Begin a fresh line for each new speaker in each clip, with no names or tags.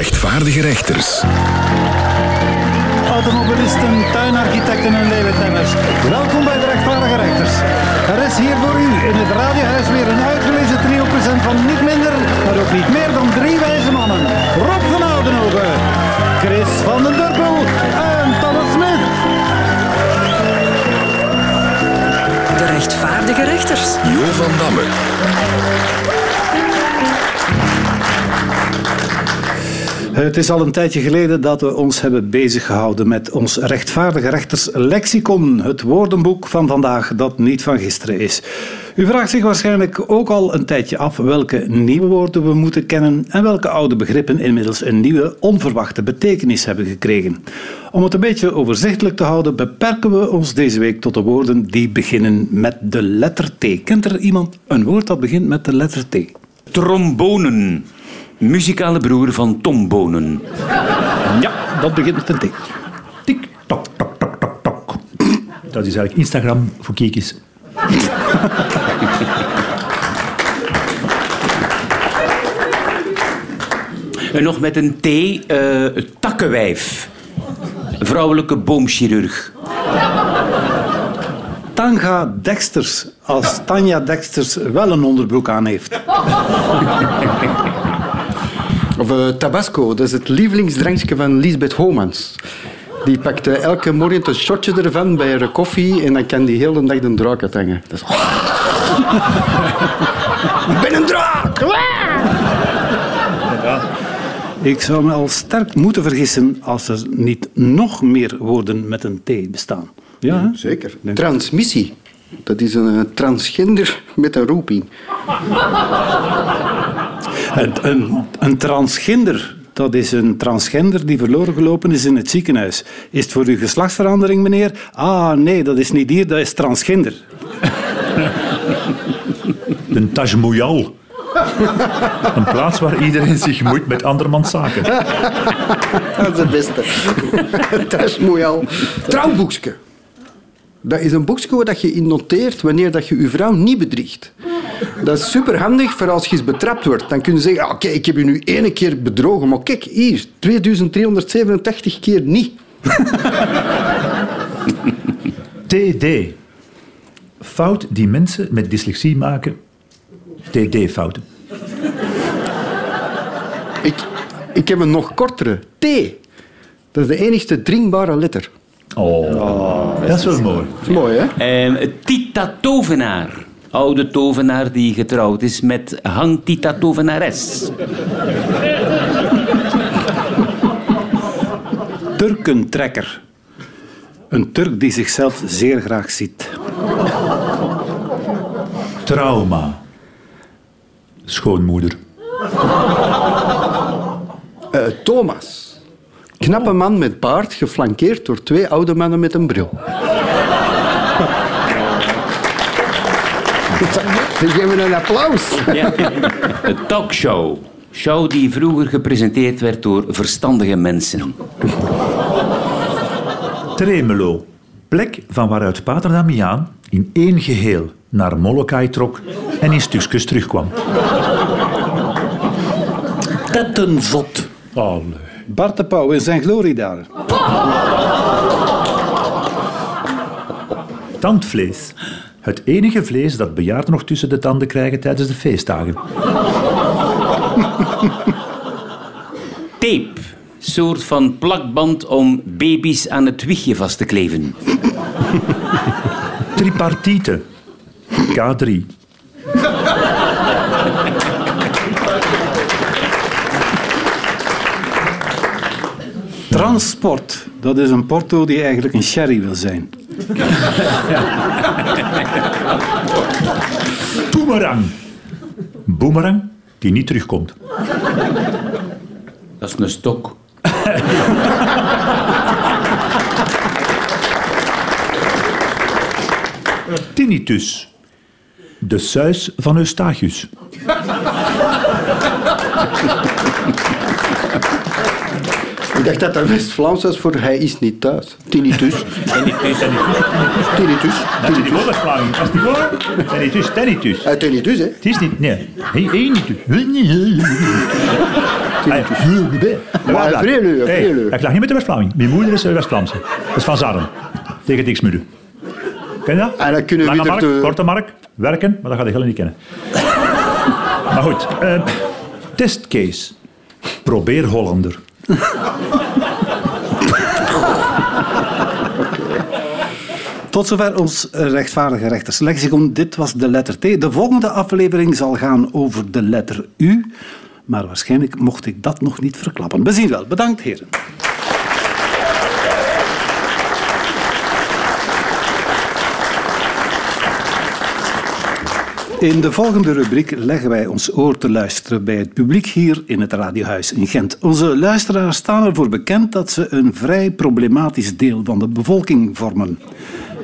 rechtvaardige rechters.
Automobilisten, tuinarchitecten en leventemmers. Welkom bij de rechtvaardige rechters. Er is hier voor u in het radiohuis weer een uitgelezen trio present van niet minder, maar ook niet meer dan drie wijze mannen. Rob van Oudenhoven, Chris van den Durpel en Thomas Smith.
De rechtvaardige rechters.
Jo van Damme.
Het is al een tijdje geleden dat we ons hebben bezig gehouden met ons rechtvaardige rechters lexicon, het woordenboek van vandaag dat niet van gisteren is. U vraagt zich waarschijnlijk ook al een tijdje af welke nieuwe woorden we moeten kennen en welke oude begrippen inmiddels een nieuwe, onverwachte betekenis hebben gekregen. Om het een beetje overzichtelijk te houden, beperken we ons deze week tot de woorden die beginnen met de letter T. Kent er iemand een woord dat begint met de letter T?
Trombonen. Muzikale broer van Tom Bonen.
Ja, dat begint met een T.
Tik, tok, tok, tok, tok, tok. Dat is eigenlijk Instagram voor kiekjes.
En nog met een T, eh, takkenwijf. Vrouwelijke boomchirurg.
Tanga Dexters, als Tanja Dexters wel een onderbroek aan heeft.
Of eh, Tabasco, dat is het lievelingsdrankje van Lisbeth Homans. Die pakt elke morgen een shotje ervan bij haar koffie en dan kan die heel de dag de draak uithangen. Dat is... Ik ben een draak!
Ik zou me al sterk moeten vergissen als er niet nog meer woorden met een T bestaan. Ja?
Zeker. Transmissie. Dat is een transgender met een roeping.
Een, een, een transgender, dat is een transgender die verloren gelopen is in het ziekenhuis. Is het voor uw geslachtsverandering, meneer? Ah, nee, dat is niet hier, dat is transgender.
Een Taj. Een plaats waar iedereen zich moeit met andermans zaken.
Dat is het beste. Dat is mooi al. Trouwboekje. Dat is een boekje dat je in noteert wanneer dat je je vrouw niet bedriegt. Dat is superhandig voor als je eens betrapt wordt. Dan kun je zeggen, oké, ik heb je nu één keer bedrogen, maar kijk, hier, 2387 keer niet.
TD. Fout die mensen met dyslexie maken. TD-fouten.
Ik, ik heb een nog kortere. T. Dat is de enigste drinkbare letter.
Oh, dat is wel mooi.
Is mooi, hè?
Ehm, Tita Tovenaar. Oude tovenaar die getrouwd is met Hang Tita Tovenares.
Turkentrekker. Een Turk die zichzelf zeer graag ziet.
Trauma. Schoonmoeder.
Eh, Thomas. Knappe man met baard, geflankeerd door twee oude mannen met een bril. Dan geven een applaus.
Ja. Een talkshow. Show die vroeger gepresenteerd werd door verstandige mensen.
Tremelo. Plek van waaruit Pater Damiaan in één geheel naar Molokai trok en in stukjes terugkwam.
Tettenzot.
Oh, nee.
Bart de Pauw in zijn gloriedagen.
Tandvlees. Het enige vlees dat bejaarden nog tussen de tanden krijgen tijdens de feestdagen.
Tape. Soort van plakband om baby's aan het wiegje vast te kleven.
Tripartite. K3.
Transport. Dat is een porto die eigenlijk een sherry wil zijn.
Boomerang. Boomerang die niet terugkomt.
Dat is een stok.
Tinnitus. De suis van Eustachius.
Ik dacht dat dat West-Vlaams was voor hij is niet thuis. Tinnitus. Tinnitus.
Dat is niet West-Vlaming. Dat is niet waar. Tinnitus, tinnitus.
Uh, tinnitus, hè?
Het is niet... Nee. Hey, hey, niet. Hey,
Maar vrede,
Hey,
vrede.
ik lag niet met de West-Vlaming. Mijn moeder is eh, West-Vlaamse. Dat is van Zarren. Tegen Dixmude. Ken je dat?
En dan kunnen we
Lange mark,
de-
korte mark, werken, maar dat ga je helemaal niet kennen. maar goed, eh, testcase. Probeer Hollander.
Tot zover ons rechtvaardige rechterslexicon. Dit was de letter T. De volgende aflevering zal gaan over de letter U. Maar waarschijnlijk mocht ik dat nog niet verklappen. We zien wel. Bedankt, heren. In de volgende rubriek leggen wij ons oor te luisteren bij het publiek hier in het Radiohuis in Gent. Onze luisteraars staan ervoor bekend dat ze een vrij problematisch deel van de bevolking vormen.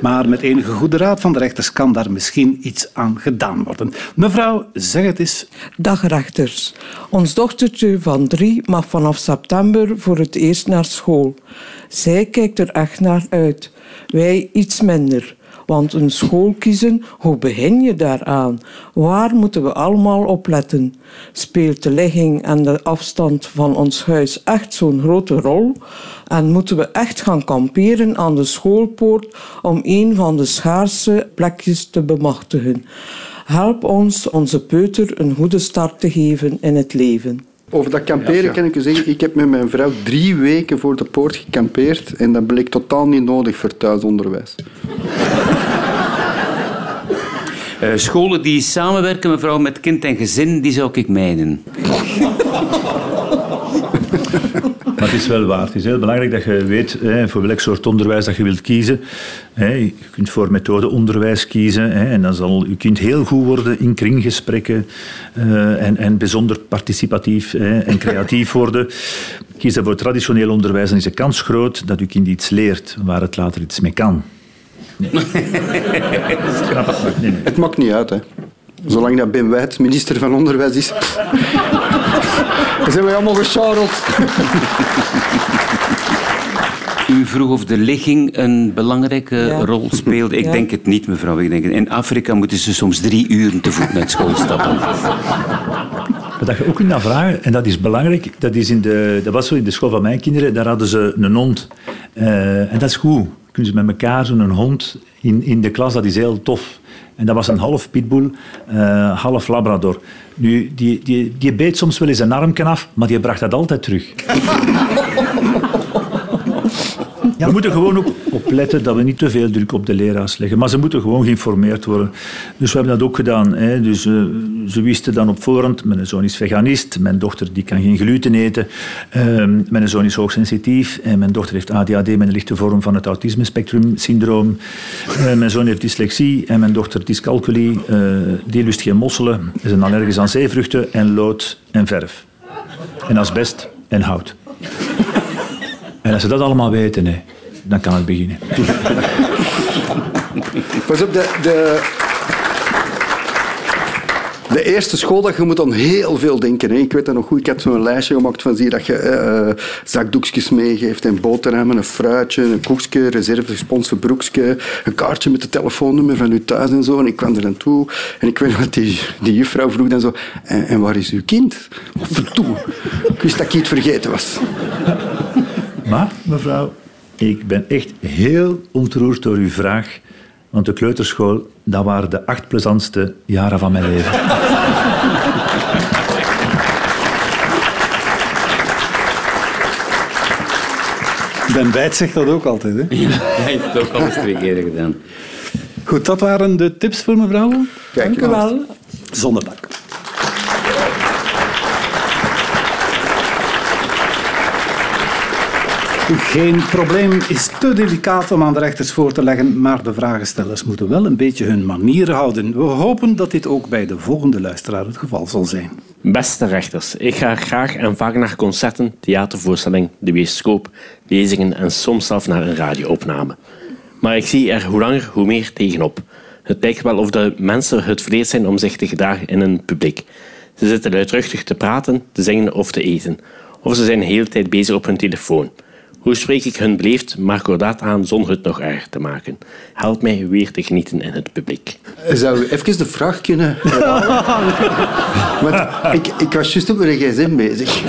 Maar met enige goede raad van de rechters kan daar misschien iets aan gedaan worden. Mevrouw, zeg het eens.
Dag rechters. Ons dochtertje van drie mag vanaf september voor het eerst naar school. Zij kijkt er echt naar uit. Wij iets minder. Want een school kiezen, hoe begin je daaraan? Waar moeten we allemaal op letten? Speelt de ligging en de afstand van ons huis echt zo'n grote rol? En moeten we echt gaan kamperen aan de schoolpoort om een van de schaarse plekjes te bemachtigen? Help ons onze peuter een goede start te geven in het leven.
Over dat kamperen kan ik u zeggen, ik heb met mijn vrouw drie weken voor de poort gekampeerd en dat bleek totaal niet nodig voor thuisonderwijs.
Eh, scholen die samenwerken, mevrouw, met kind en gezin, die zou ik mijden.
Maar het is wel waar. Het is heel belangrijk dat je weet hè, voor welk soort onderwijs dat je wilt kiezen. Hè, je kunt voor methodeonderwijs kiezen. Hè, en dan zal je kind heel goed worden in kringgesprekken. eh, en, en bijzonder participatief en creatief worden. Kies je voor traditioneel onderwijs, dan is de kans groot dat je kind iets leert waar het later iets mee kan. Nee.
Het maakt niet uit, hè. Zolang dat Ben Wijt minister van Onderwijs is. Dan zijn we allemaal gescharreld.
U vroeg of de ligging een belangrijke
Ja.
rol speelde. Ik
Ja.
denk het niet, mevrouw. Ik denk, het- in Afrika moeten ze soms drie uren te voet naar school stappen.
Wat je ook kunt navragen, en dat is belangrijk, dat, is in de, dat was zo in de school van mijn kinderen, daar hadden ze een hond. Eh, en dat is goed. Kunnen ze met elkaar zo'n hond in, in de klas, dat is heel tof. En dat was een half pitbull, eh, half labrador. Nu, die, die, die beet soms wel eens een armje af, maar die bracht dat altijd terug. We moeten gewoon ook opletten dat we niet te veel druk op de leraars leggen. Maar ze moeten gewoon geïnformeerd worden. Dus we hebben dat ook gedaan. Hè. Dus, eh, ze wisten dan op voorhand, mijn zoon is veganist, mijn dochter die kan geen gluten eten, Ehm, mijn zoon is hoogsensitief en mijn dochter heeft ADHD met een lichte vorm van het autisme-spectrum-syndroom. Eh, mijn zoon heeft dyslexie en mijn dochter dyscalculie. Eh, die lust geen mosselen, is een allergisch aan zeevruchten en lood en verf. En asbest en hout. En als ze dat allemaal weten, dan kan het beginnen.
Pas op, de, de, de eerste schooldag, je moet dan heel veel denken. Hè. Ik weet dat nog goed, ik heb zo'n lijstje gemaakt van zie dat je eh, zakdoekjes meegeeft en boterhammen, een fruitje, een koekje, reserve gesponsord broekje, een kaartje met het telefoonnummer van uw thuis en zo. En ik kwam er aan toe en ik weet nog die, die juffrouw vroeg dan zo, en, en waar is uw kind? Of verdoe, ik wist dat ik iets vergeten was.
Maar, mevrouw, ik ben echt heel ontroerd door uw vraag. Want de kleuterschool, dat waren de acht plezantste jaren van mijn leven.
Ben Bijt zegt dat ook altijd. Hè?
Ja, hij heeft het ook al eens twee keer gedaan.
Goed, dat waren de tips voor mevrouw.
Dank u wel.
Zonder Geen probleem is te delicaat om aan de rechters voor te leggen, maar de vragenstellers moeten wel een beetje hun manieren houden. We hopen dat dit ook bij de volgende luisteraar het geval zal zijn.
Beste rechters, ik ga graag en vaak naar concerten, theatervoorstellingen, de bioscoop, lezingen en soms zelf naar een radioopname. Maar ik zie er hoe langer hoe meer tegenop. Het lijkt wel of de mensen het verleerd zijn om zich te gedragen in een publiek. Ze zitten luidruchtig te praten, te zingen of te eten. Of ze zijn de hele tijd bezig op hun telefoon. Hoe spreek ik hun beleefd, maar kordaat aan zonder het nog erger te maken? Help mij weer te genieten in het publiek.
Zou u even de vraag kunnen? Want ik, ik was juist op mijn gsm bezig.
We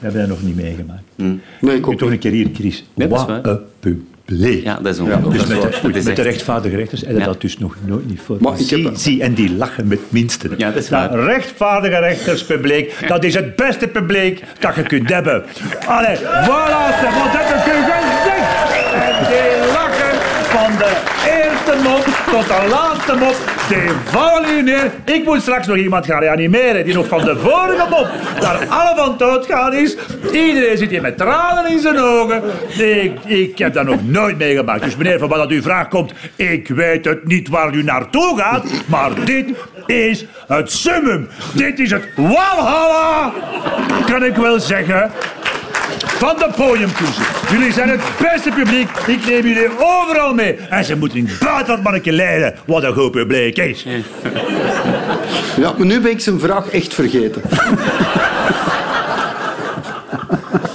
hebben dat nog niet meegemaakt.
Nee, ik
Kom
ook
toch een keer hier, Chris. Wat
waar.
een publiek.
Ja, dat is ongelooflijk.
Dus
Dat is
met, de,
is
met rechtvaardige rechters heb je
Ja.
dat dus nog nooit niet voor.
Maar
zie,
heb-
zie, en die lachen met minste.
Ja, dat is waar.
rechtvaardige rechterspubliek, dat is het beste publiek dat je kunt hebben. Allee, voilà, wat heb ik u gezegd? Van de eerste mop tot de laatste mop, die vallen hier neer. Ik moet straks nog iemand gaan reanimeren die nog van de vorige mop daar alle van doodgaan is. Iedereen zit hier met tranen in zijn ogen. Ik, ik heb dat nog nooit meegemaakt. Dus meneer, van wat dat uw vraag komt, ik weet het niet waar u naartoe gaat, maar dit is het summum. Dit is het walhalla, kan ik wel zeggen. Van de podiumtoezen. Jullie zijn het beste publiek. Ik neem jullie overal mee. En ze moeten in het buitenland leiden wat een goed publiek is.
Ja, maar nu ben ik zijn vraag echt vergeten.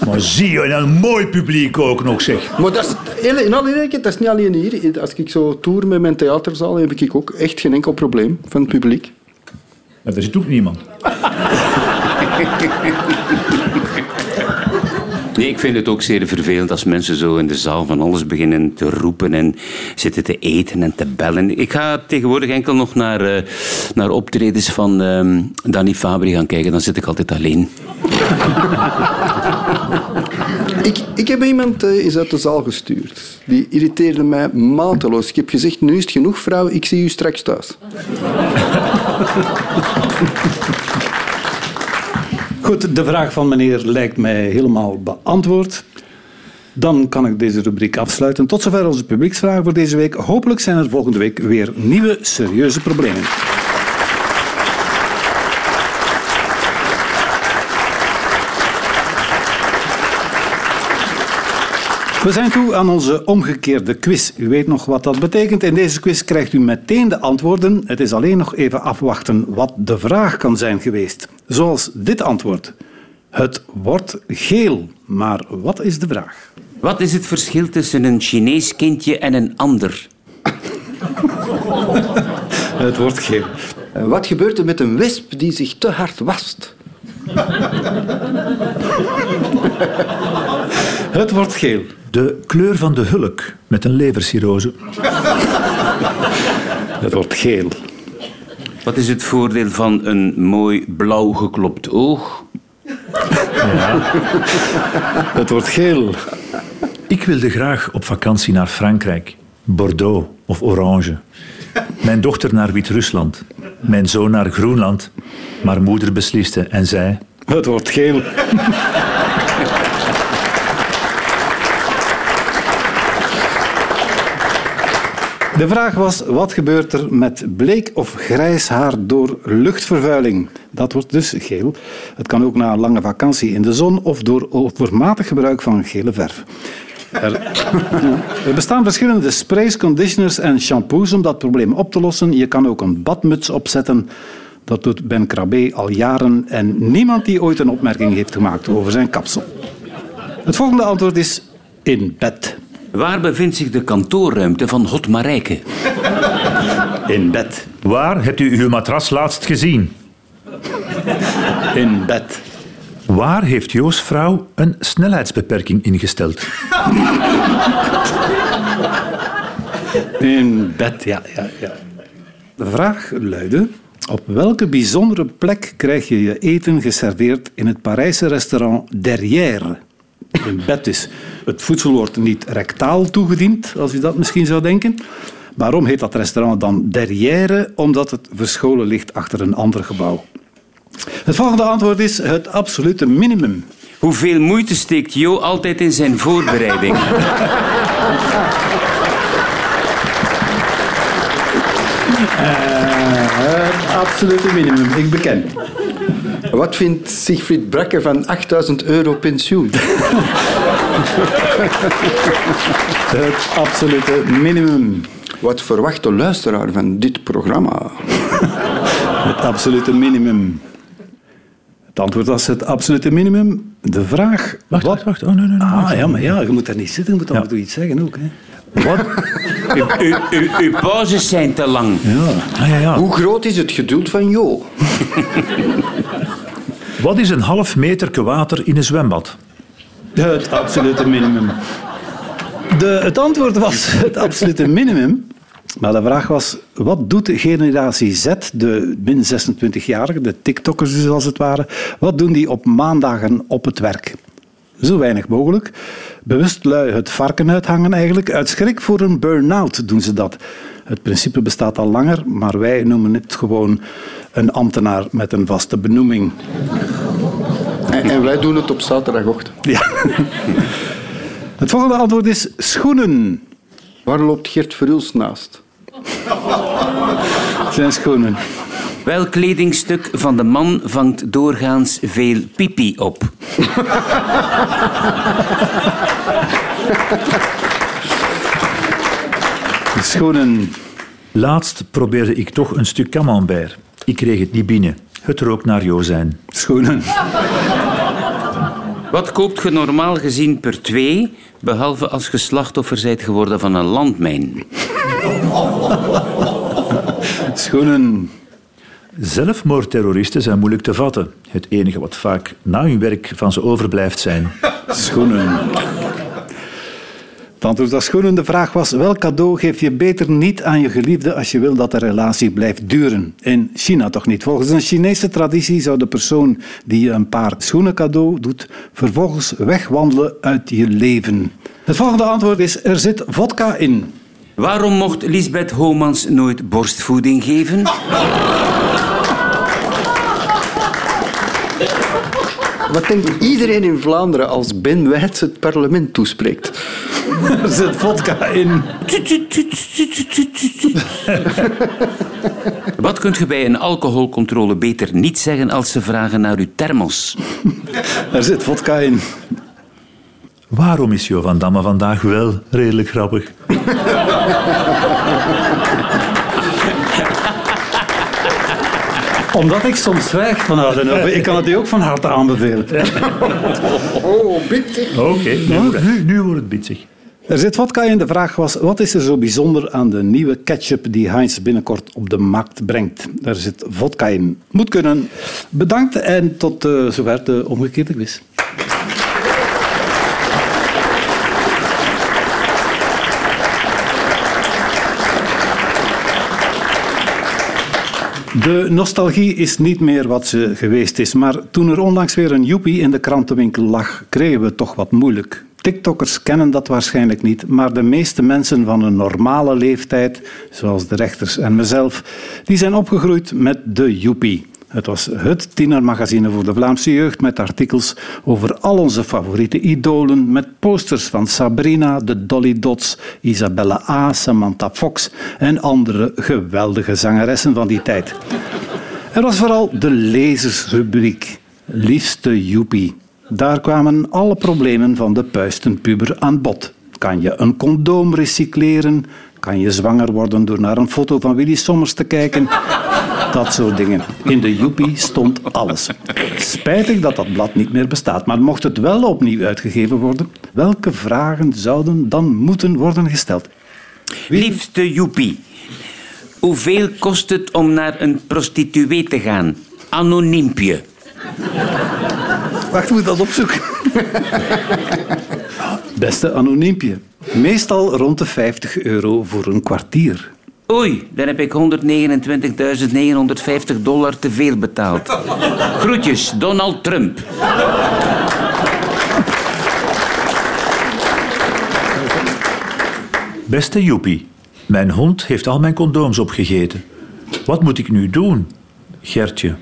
Maar zie je, een mooi publiek ook nog, zeg.
Maar dat is, in alle eerlijkheid, dat is niet alleen hier. Als ik zo tour met mijn theaterzaal, heb ik ook echt geen enkel probleem van het publiek.
Maar er zit ook niemand.
Nee, ik vind het ook zeer vervelend als mensen zo in de zaal van alles beginnen te roepen en zitten te eten en te bellen. Ik ga tegenwoordig enkel nog naar, eh, naar optredens van ehm Danny Fabri gaan kijken. Dan zit ik altijd alleen.
Ik, ik heb iemand eh, eens uit de zaal gestuurd. Die irriteerde mij mateloos. Ik heb gezegd, nu is het genoeg, vrouw. Ik zie u straks thuis.
Goed, de vraag van meneer lijkt mij helemaal beantwoord. Dan kan ik deze rubriek afsluiten. Tot zover onze publieksvragen voor deze week. Hopelijk zijn er volgende week weer nieuwe serieuze problemen. We zijn toe aan onze omgekeerde quiz. U weet nog wat dat betekent. In deze quiz krijgt u meteen de antwoorden. Het is alleen nog even afwachten wat de vraag kan zijn geweest. Zoals dit antwoord. Het wordt geel. Maar wat is de vraag?
Wat is het verschil tussen een Chinees kindje en een ander?
Het wordt geel.
Eh, Wat gebeurt er met een wesp die zich te hard wast?
Het wordt geel.
De kleur van de hulk met een levercirrose.
Het wordt geel.
Wat is het voordeel van een mooi blauw geklopt oog?
Het wordt geel.
Ik wilde graag op vakantie naar Frankrijk, Bordeaux of Orange. Mijn dochter naar Wit-Rusland, mijn zoon naar Groenland. Maar moeder besliste en zei...
Het wordt geel. De vraag was, wat gebeurt er met bleek of grijs haar door luchtvervuiling? Dat wordt dus geel. Het kan ook na een lange vakantie in de zon of door overmatig gebruik van gele verf. Er, bestaan verschillende sprays, conditioners en shampoos om dat probleem op te lossen. Je kan ook een badmuts opzetten. Dat doet Ben Krabbe al jaren en niemand die ooit een opmerking heeft gemaakt over zijn kapsel. Het volgende antwoord is in bed.
Waar bevindt zich de kantoorruimte van Hot Marijke?
In bed.
Waar hebt u uw matras laatst gezien?
In bed.
Waar heeft Joost vrouw een snelheidsbeperking ingesteld?
In bed, ja, ja, ja. De vraag luidde: op welke bijzondere plek krijg je je eten geserveerd in het Parijse restaurant Derrière? In bed dus. Het voedsel wordt niet rectaal toegediend, als u dat misschien zou denken. Waarom heet dat restaurant dan Derrière? Omdat het verscholen ligt achter een ander gebouw. Het volgende antwoord is het absolute minimum.
Hoeveel moeite steekt Jo altijd in zijn voorbereiding?
Het absolute minimum, ik beken.
Wat vindt Siegfried Brakke van 8000 euro pensioen?
Het absolute minimum.
Wat verwacht de luisteraar van dit programma?
Het absolute minimum. Het antwoord was het absolute minimum. De vraag...
Wacht, wacht, wacht. Oh, nee, nee, nee.
Ah, ja, maar ja, je moet daar niet zitten. Je moet af en toe iets zeggen ook. Hè.
Wat?
Uw, uw, uw, uw pauzes zijn te lang.
Ja.
Ah, ja, ja.
Hoe groot is het geduld van Jo?
Wat is een half meter water in een zwembad?
Het absolute minimum. De, het antwoord was het absolute minimum. Maar de vraag was, wat doet de generatie Z, de min 26-jarigen, de TikTokkers dus als het ware, wat doen die op maandagen op het werk? Zo weinig mogelijk. Bewust lui het varken uithangen eigenlijk. Uit schrik voor een burn-out doen ze dat. Het principe bestaat al langer, maar wij noemen het gewoon een ambtenaar met een vaste benoeming.
En, en wij doen het op zaterdagochtend.
Ja. Het volgende antwoord is schoenen.
Waar loopt Geert Verhulst naast?
Zijn schoenen.
Welk kledingstuk van de man vangt doorgaans veel pipi op?
Schoenen.
Laatst probeerde ik toch een stuk camembert. Ik kreeg het niet binnen. Het rook naar Jozijn.
Schoenen.
Wat koopt je normaal gezien per twee, behalve als je slachtoffer bent geworden van een landmijn?
Schoenen.
Zelfmoordterroristen zijn moeilijk te vatten. Het enige wat vaak na hun werk van ze overblijft zijn.
Schoenen. Het antwoord was schoenen. De vraag was, welk cadeau geef je beter niet aan je geliefde als je wil dat de relatie blijft duren? In China toch niet. Volgens een Chinese traditie zou de persoon die je een paar schoenen cadeau doet, vervolgens wegwandelen uit je leven. Het volgende antwoord is, er zit vodka in.
Waarom mocht Lisbeth Homans nooit borstvoeding geven?
Wat denkt iedereen in Vlaanderen als Ben Wijts het parlement toespreekt?
Er zit vodka in.
Wat kunt je bij een alcoholcontrole beter niet zeggen als ze vragen naar uw thermos?
Er zit vodka in.
Waarom is Jo van Damme vandaag wel redelijk grappig?
Omdat ik soms zwijg van Oudenhoven. Ik kan het u ook van harte aanbevelen.
Oh, bitte.
Oké, nu, nu, nu wordt het bitsig.
Er zit vodka in. De vraag was, wat is er zo bijzonder aan de nieuwe ketchup die Heinz binnenkort op de markt brengt? Er zit vodka in. Moet kunnen. Bedankt en tot eh, zover de omgekeerde quiz. De nostalgie is niet meer wat ze geweest is, maar toen er onlangs weer een joepie in de krantenwinkel lag, kregen we het toch wat moeilijk. TikTokkers kennen dat waarschijnlijk niet, maar de meeste mensen van een normale leeftijd, zoals de rechters en mezelf, die zijn opgegroeid met de joepie. Het was het tienermagazine voor de Vlaamse jeugd met artikels over al onze favoriete idolen, met posters van Sabrina, de Dolly Dots, Isabella A., Samantha Fox en andere geweldige zangeressen van die tijd. Er was vooral de lezersrubriek, liefste joepie. Daar kwamen alle problemen van de puistenpuber aan bod. Kan je een condoom recycleren? Kan je zwanger worden door naar een foto van Willy Sommers te kijken? Dat soort dingen. In de Joepie stond alles. Spijtig dat dat blad niet meer bestaat, maar mocht het wel opnieuw uitgegeven worden, welke vragen zouden dan moeten worden gesteld?
Liefste Joepie, hoeveel kost het om naar een prostituee te gaan? Anoniempje.
Wacht, moet dat opzoeken. Beste anoniempje. Meestal rond de 50 euro voor een kwartier.
Oei, dan heb ik 129.950 dollar te veel betaald. Groetjes, Donald Trump.
Beste Joepie, mijn hond heeft al mijn condooms opgegeten. Wat moet ik nu doen? Gertje.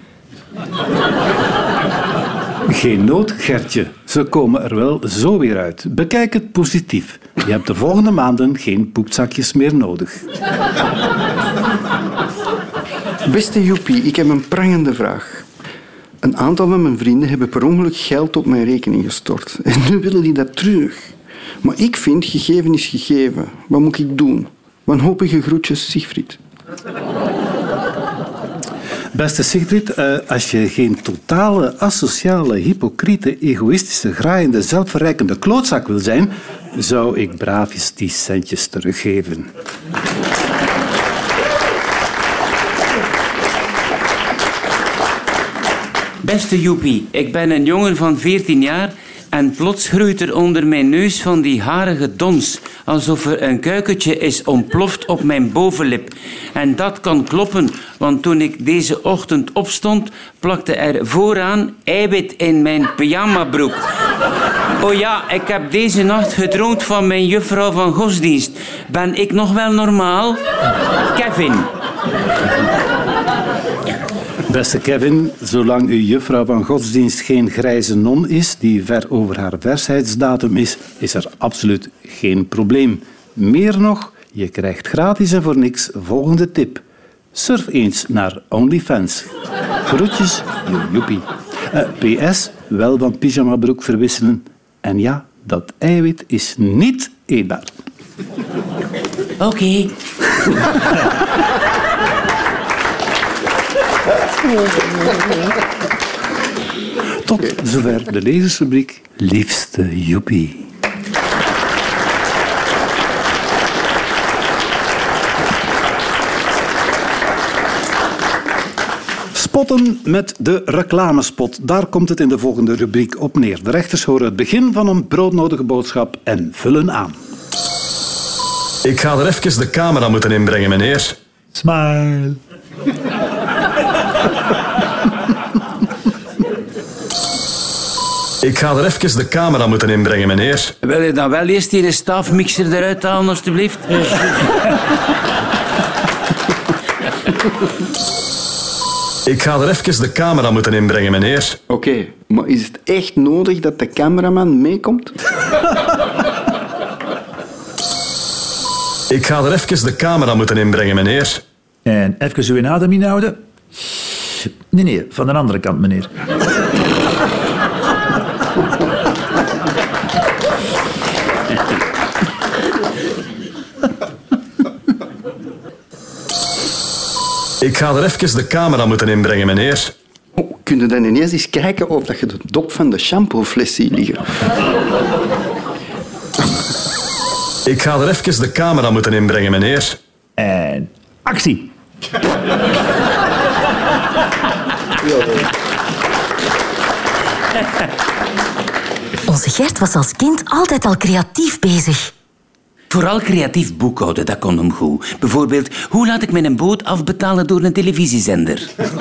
Geen nood, Gertje. Ze komen er wel zo weer uit. Bekijk het positief. Je hebt de volgende maanden geen poepzakjes meer nodig.
Beste Joepie, ik heb een prangende vraag. Een aantal van mijn vrienden hebben per ongeluk geld op mijn rekening gestort. En nu willen die dat terug. Maar ik vind, gegeven is gegeven. Wat moet ik doen? Wanhopige groetjes, Siegfried.
Beste Sigrid, eh, als je geen totale, asociale, hypocriete, egoïstische, graaiende, zelfverrijkende klootzak wil zijn, zou ik braafjes die centjes teruggeven.
Beste Joepie, ik ben een jongen van 14 jaar en plots groeit er onder mijn neus van die harige dons, alsof er een kuikentje is ontploft op mijn bovenlip. En dat kan kloppen, want toen ik deze ochtend opstond, plakte er vooraan eiwit in mijn pyjamabroek. Oh ja, ik heb deze nacht gedroomd van mijn juffrouw van godsdienst. Ben ik nog wel normaal? Kevin.
Beste Kevin, zolang uw juffrouw van godsdienst geen grijze non is, die ver over haar versheidsdatum is, is er absoluut geen probleem. Meer nog, je krijgt gratis en voor niks volgende tip. Surf eens naar OnlyFans. Groetjes, joepie. Eh, PS, wel van pyjamabroek verwisselen. En ja, dat eiwit is niet eetbaar.
Oké.
Tot zover de lezersrubriek Liefste Joepie. Spotten met de reclamespot. Daar komt het in de volgende rubriek op neer. De rechters horen het begin van een broodnodige boodschap en vullen aan.
Ik ga er even de camera moeten inbrengen, meneer.
Smile.
Ik ga er even de camera moeten inbrengen, meneer.
Wil je dan wel eerst die staafmixer eruit halen, alstublieft?
Ik ga er even de camera moeten inbrengen, meneer.
Oké, maar is het echt nodig dat de cameraman meekomt?
Ik ga er even de camera moeten inbrengen, meneer.
En even uw adem inhouden. Nee, nee, van de andere kant, meneer.
Ik ga er even de camera moeten inbrengen, meneer.
Oh, kun je dan ineens eens kijken of dat je de dop van de shampoofles ziet liggen?
Ik ga er even de camera moeten inbrengen, meneer.
En actie.
Onze Gert was als kind altijd al creatief bezig.
Vooral creatief boekhouden, dat kon hem goed. Bijvoorbeeld, hoe laat ik mijn boot afbetalen door een televisiezender?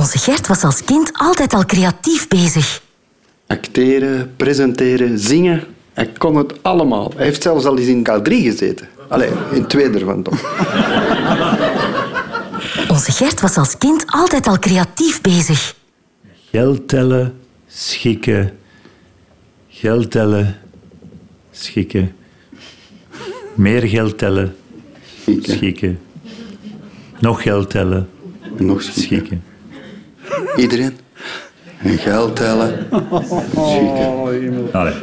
Onze Gert was als kind altijd al creatief bezig.
Acteren, presenteren, zingen. Hij kon het allemaal. Hij heeft zelfs al eens in K3 gezeten. Allee, in twee ervan toch.
Onze Gert was als kind altijd al creatief bezig.
Geld tellen, schikken. Geld tellen, schikken. Meer geld tellen,
Schikken.
schikken. Nog geld tellen,
En nog schikken.
schikken.
Iedereen. En geld tellen. Schikken.
Allee.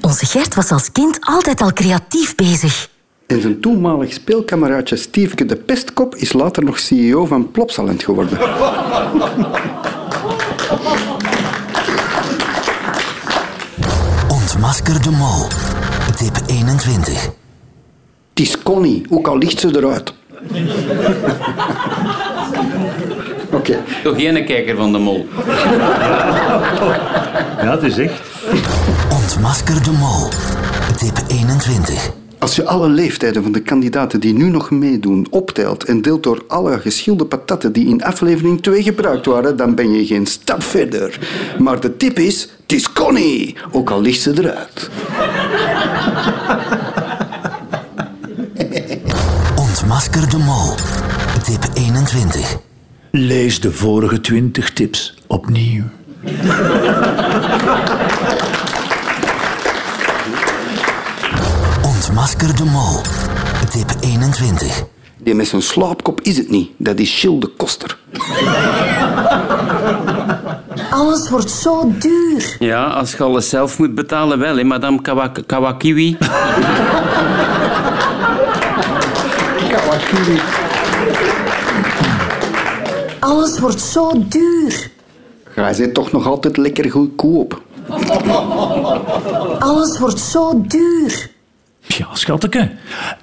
Onze Gert was als kind altijd al creatief bezig.
En zijn toenmalig speelkameraadje Stiefke de Pestkop is later nog CEO van Plopsaland geworden.
Ontmasker de mol. Tip 21.
Het is Connie, ook al ligt ze eruit. Oké.
Toch geen kijker van de mol.
Ja, het is echt.
Ontmasker de mol. Tip 21.
Als je alle leeftijden van de kandidaten die nu nog meedoen optelt en deelt door alle geschilde patatten die in aflevering 2 gebruikt waren, dan ben je geen stap verder. Maar de tip is, het is Connie, ook al ligt ze eruit.
Ontmasker de mol. Tip 21.
Lees de vorige 20 tips opnieuw.
Ontmasker de mol. Tip 21.
Die met zijn slaapkop is het niet, dat is Gilles de Koster.
Alles wordt zo duur.
Ja, als je alles zelf moet betalen, wel, hè, madame Kawa Kawakiwi.
Alles wordt zo duur.
Jij zit toch nog altijd lekker goedkoop.
Alles wordt zo duur.
Ja, schatteke.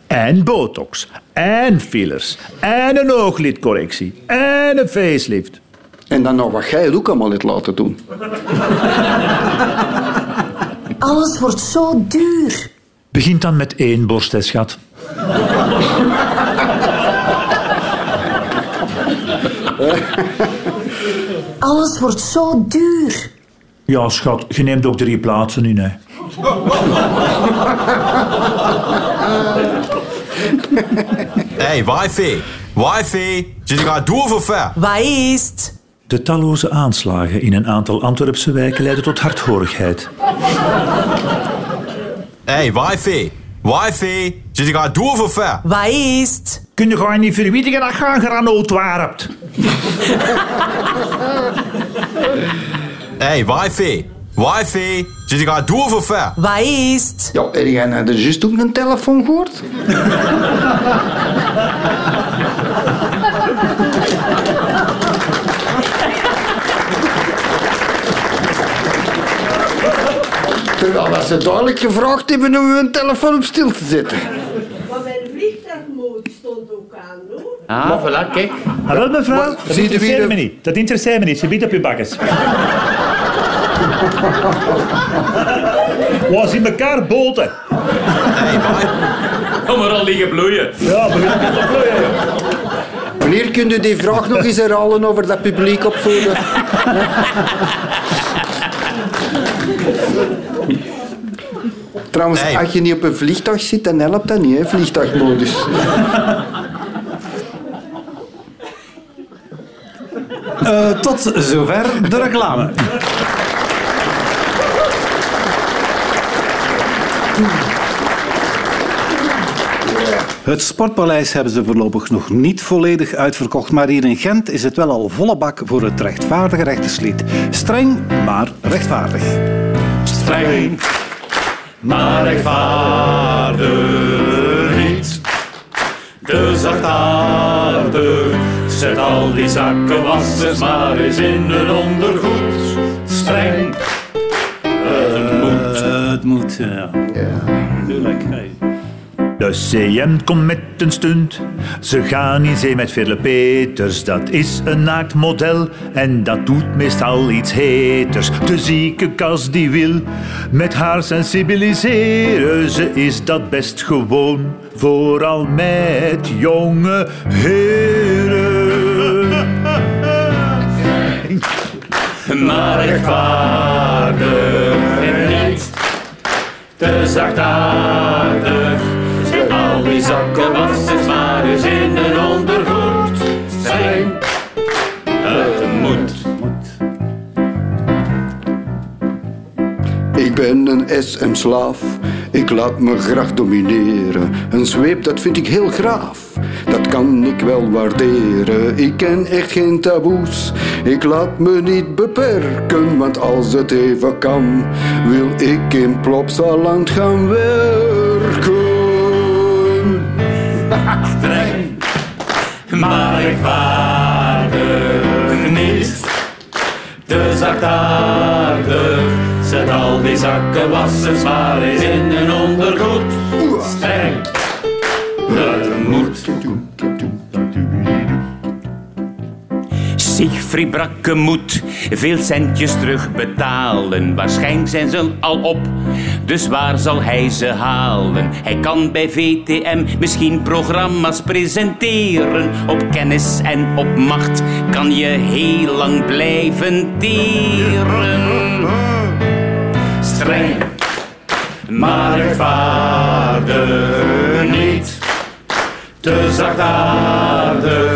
En botox. En fillers. En een ooglidcorrectie. En een facelift.
En dan nog wat jij het ook allemaal hebt laten doen.
Alles wordt zo duur.
Begint dan met één borst, hè, schat.
Alles wordt zo duur.
Ja, schat, je neemt ook drie plaatsen in, hè.
Hey, wifi. Wifi. Zit je gaat door voor ver?
Wat is het?
De talloze aanslagen in een aantal Antwerpse wijken leiden tot hardhorigheid.
Hey, wifi. Wifi. Zit je gaat door voor ver?
Wat is het?
Kun je gewoon niet verwittigen dat je een granoot warpt?
Hey, wifi. Wifi. Zit je gaat door voor ver?
Wat is het?
Ja, heb jij nou er juist ook een telefoon gehoord? Terwijl dat ze duidelijk gevraagd hebben om hun telefoon op stil te zetten.
Maar mijn vliegtuigmode stond ook aan, hoor.
Ah, voilà, kijk.
Wel, mevrouw. Dat interesseert me niet. Dat interesseert me niet. Ze biedt op je bakkes. Was in elkaar boten.
Hey, wifi.
Kom maar al liggen bloeien.
Ja, begin te plooien, joh.
Wanneer kun je die vraag nog eens herhalen over dat publiek opvoeden? Trouwens,
Nee.
als je niet op een vliegtuig zit, dan helpt dat niet, hè, vliegtuigmodus.
Eh, tot zover de reclame. Het Sportpaleis hebben ze voorlopig nog niet volledig uitverkocht, maar hier in Gent is het wel al volle bak voor het rechtvaardige rechterslied. Streng, maar rechtvaardig.
Streng, maar rechtvaardig niet. Te zachtaardig, zet al die zakkenwassers maar eens in hun ondergoed. Streng, het moet.
Eh, het moet, ja. Tuurlijk. hey.
De CM komt met een stunt. Ze gaan in zee met Veerle Peters. Dat is een naakt model en dat doet meestal iets heters. De zieke kas die wil met haar sensibiliseren. Ze is dat best gewoon, vooral met jonge heren.
maar rechtvaardig en niet te zachtaardig. Al die zakkenwassers maar in hun ondergoed. Streng, het moet.
Ik ben een SM-slaaf, ik laat me graag domineren. Een zweep, dat vind ik heel graaf, dat kan ik wel waarderen. Ik ken echt geen taboes, ik laat me niet beperken. Want als het even kan, wil ik in Plopsaland gaan werken.
Streng, maar rechtvaardig niet te zachtaardig. Zet al die zakkenwassers maar eens in hun ondergoed.
Siegfried Brakke moet veel centjes terugbetalen. Waarschijnlijk zijn ze al op, dus waar zal hij ze halen? Hij kan bij VTM misschien programma's presenteren. Op kennis en op macht kan je heel lang blijven teren.
Streng, maar rechtvaardig niet te zachtaardig.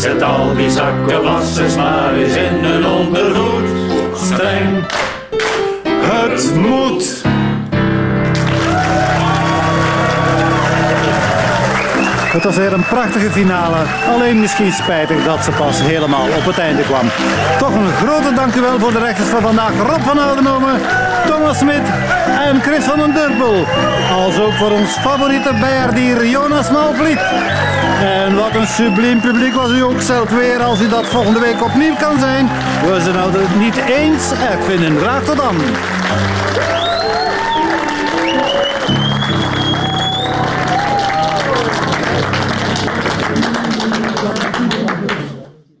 Zet al die zakkenwassers maar eens in hun ondergoed. Streng, het moet.
Het was weer een prachtige finale. Alleen misschien spijtig dat ze pas helemaal op het einde kwam. Toch een grote dankjewel voor de rechters van vandaag. Rob van Oudenomen, Thomas Smit en Chris van den Durpel. Als ook voor ons favoriete bijaardier Jonas Malvliet. En wat een subliem publiek was u ook zelf weer als u dat volgende week opnieuw kan zijn. We zijn het niet eens uitvinden. Graag tot dan.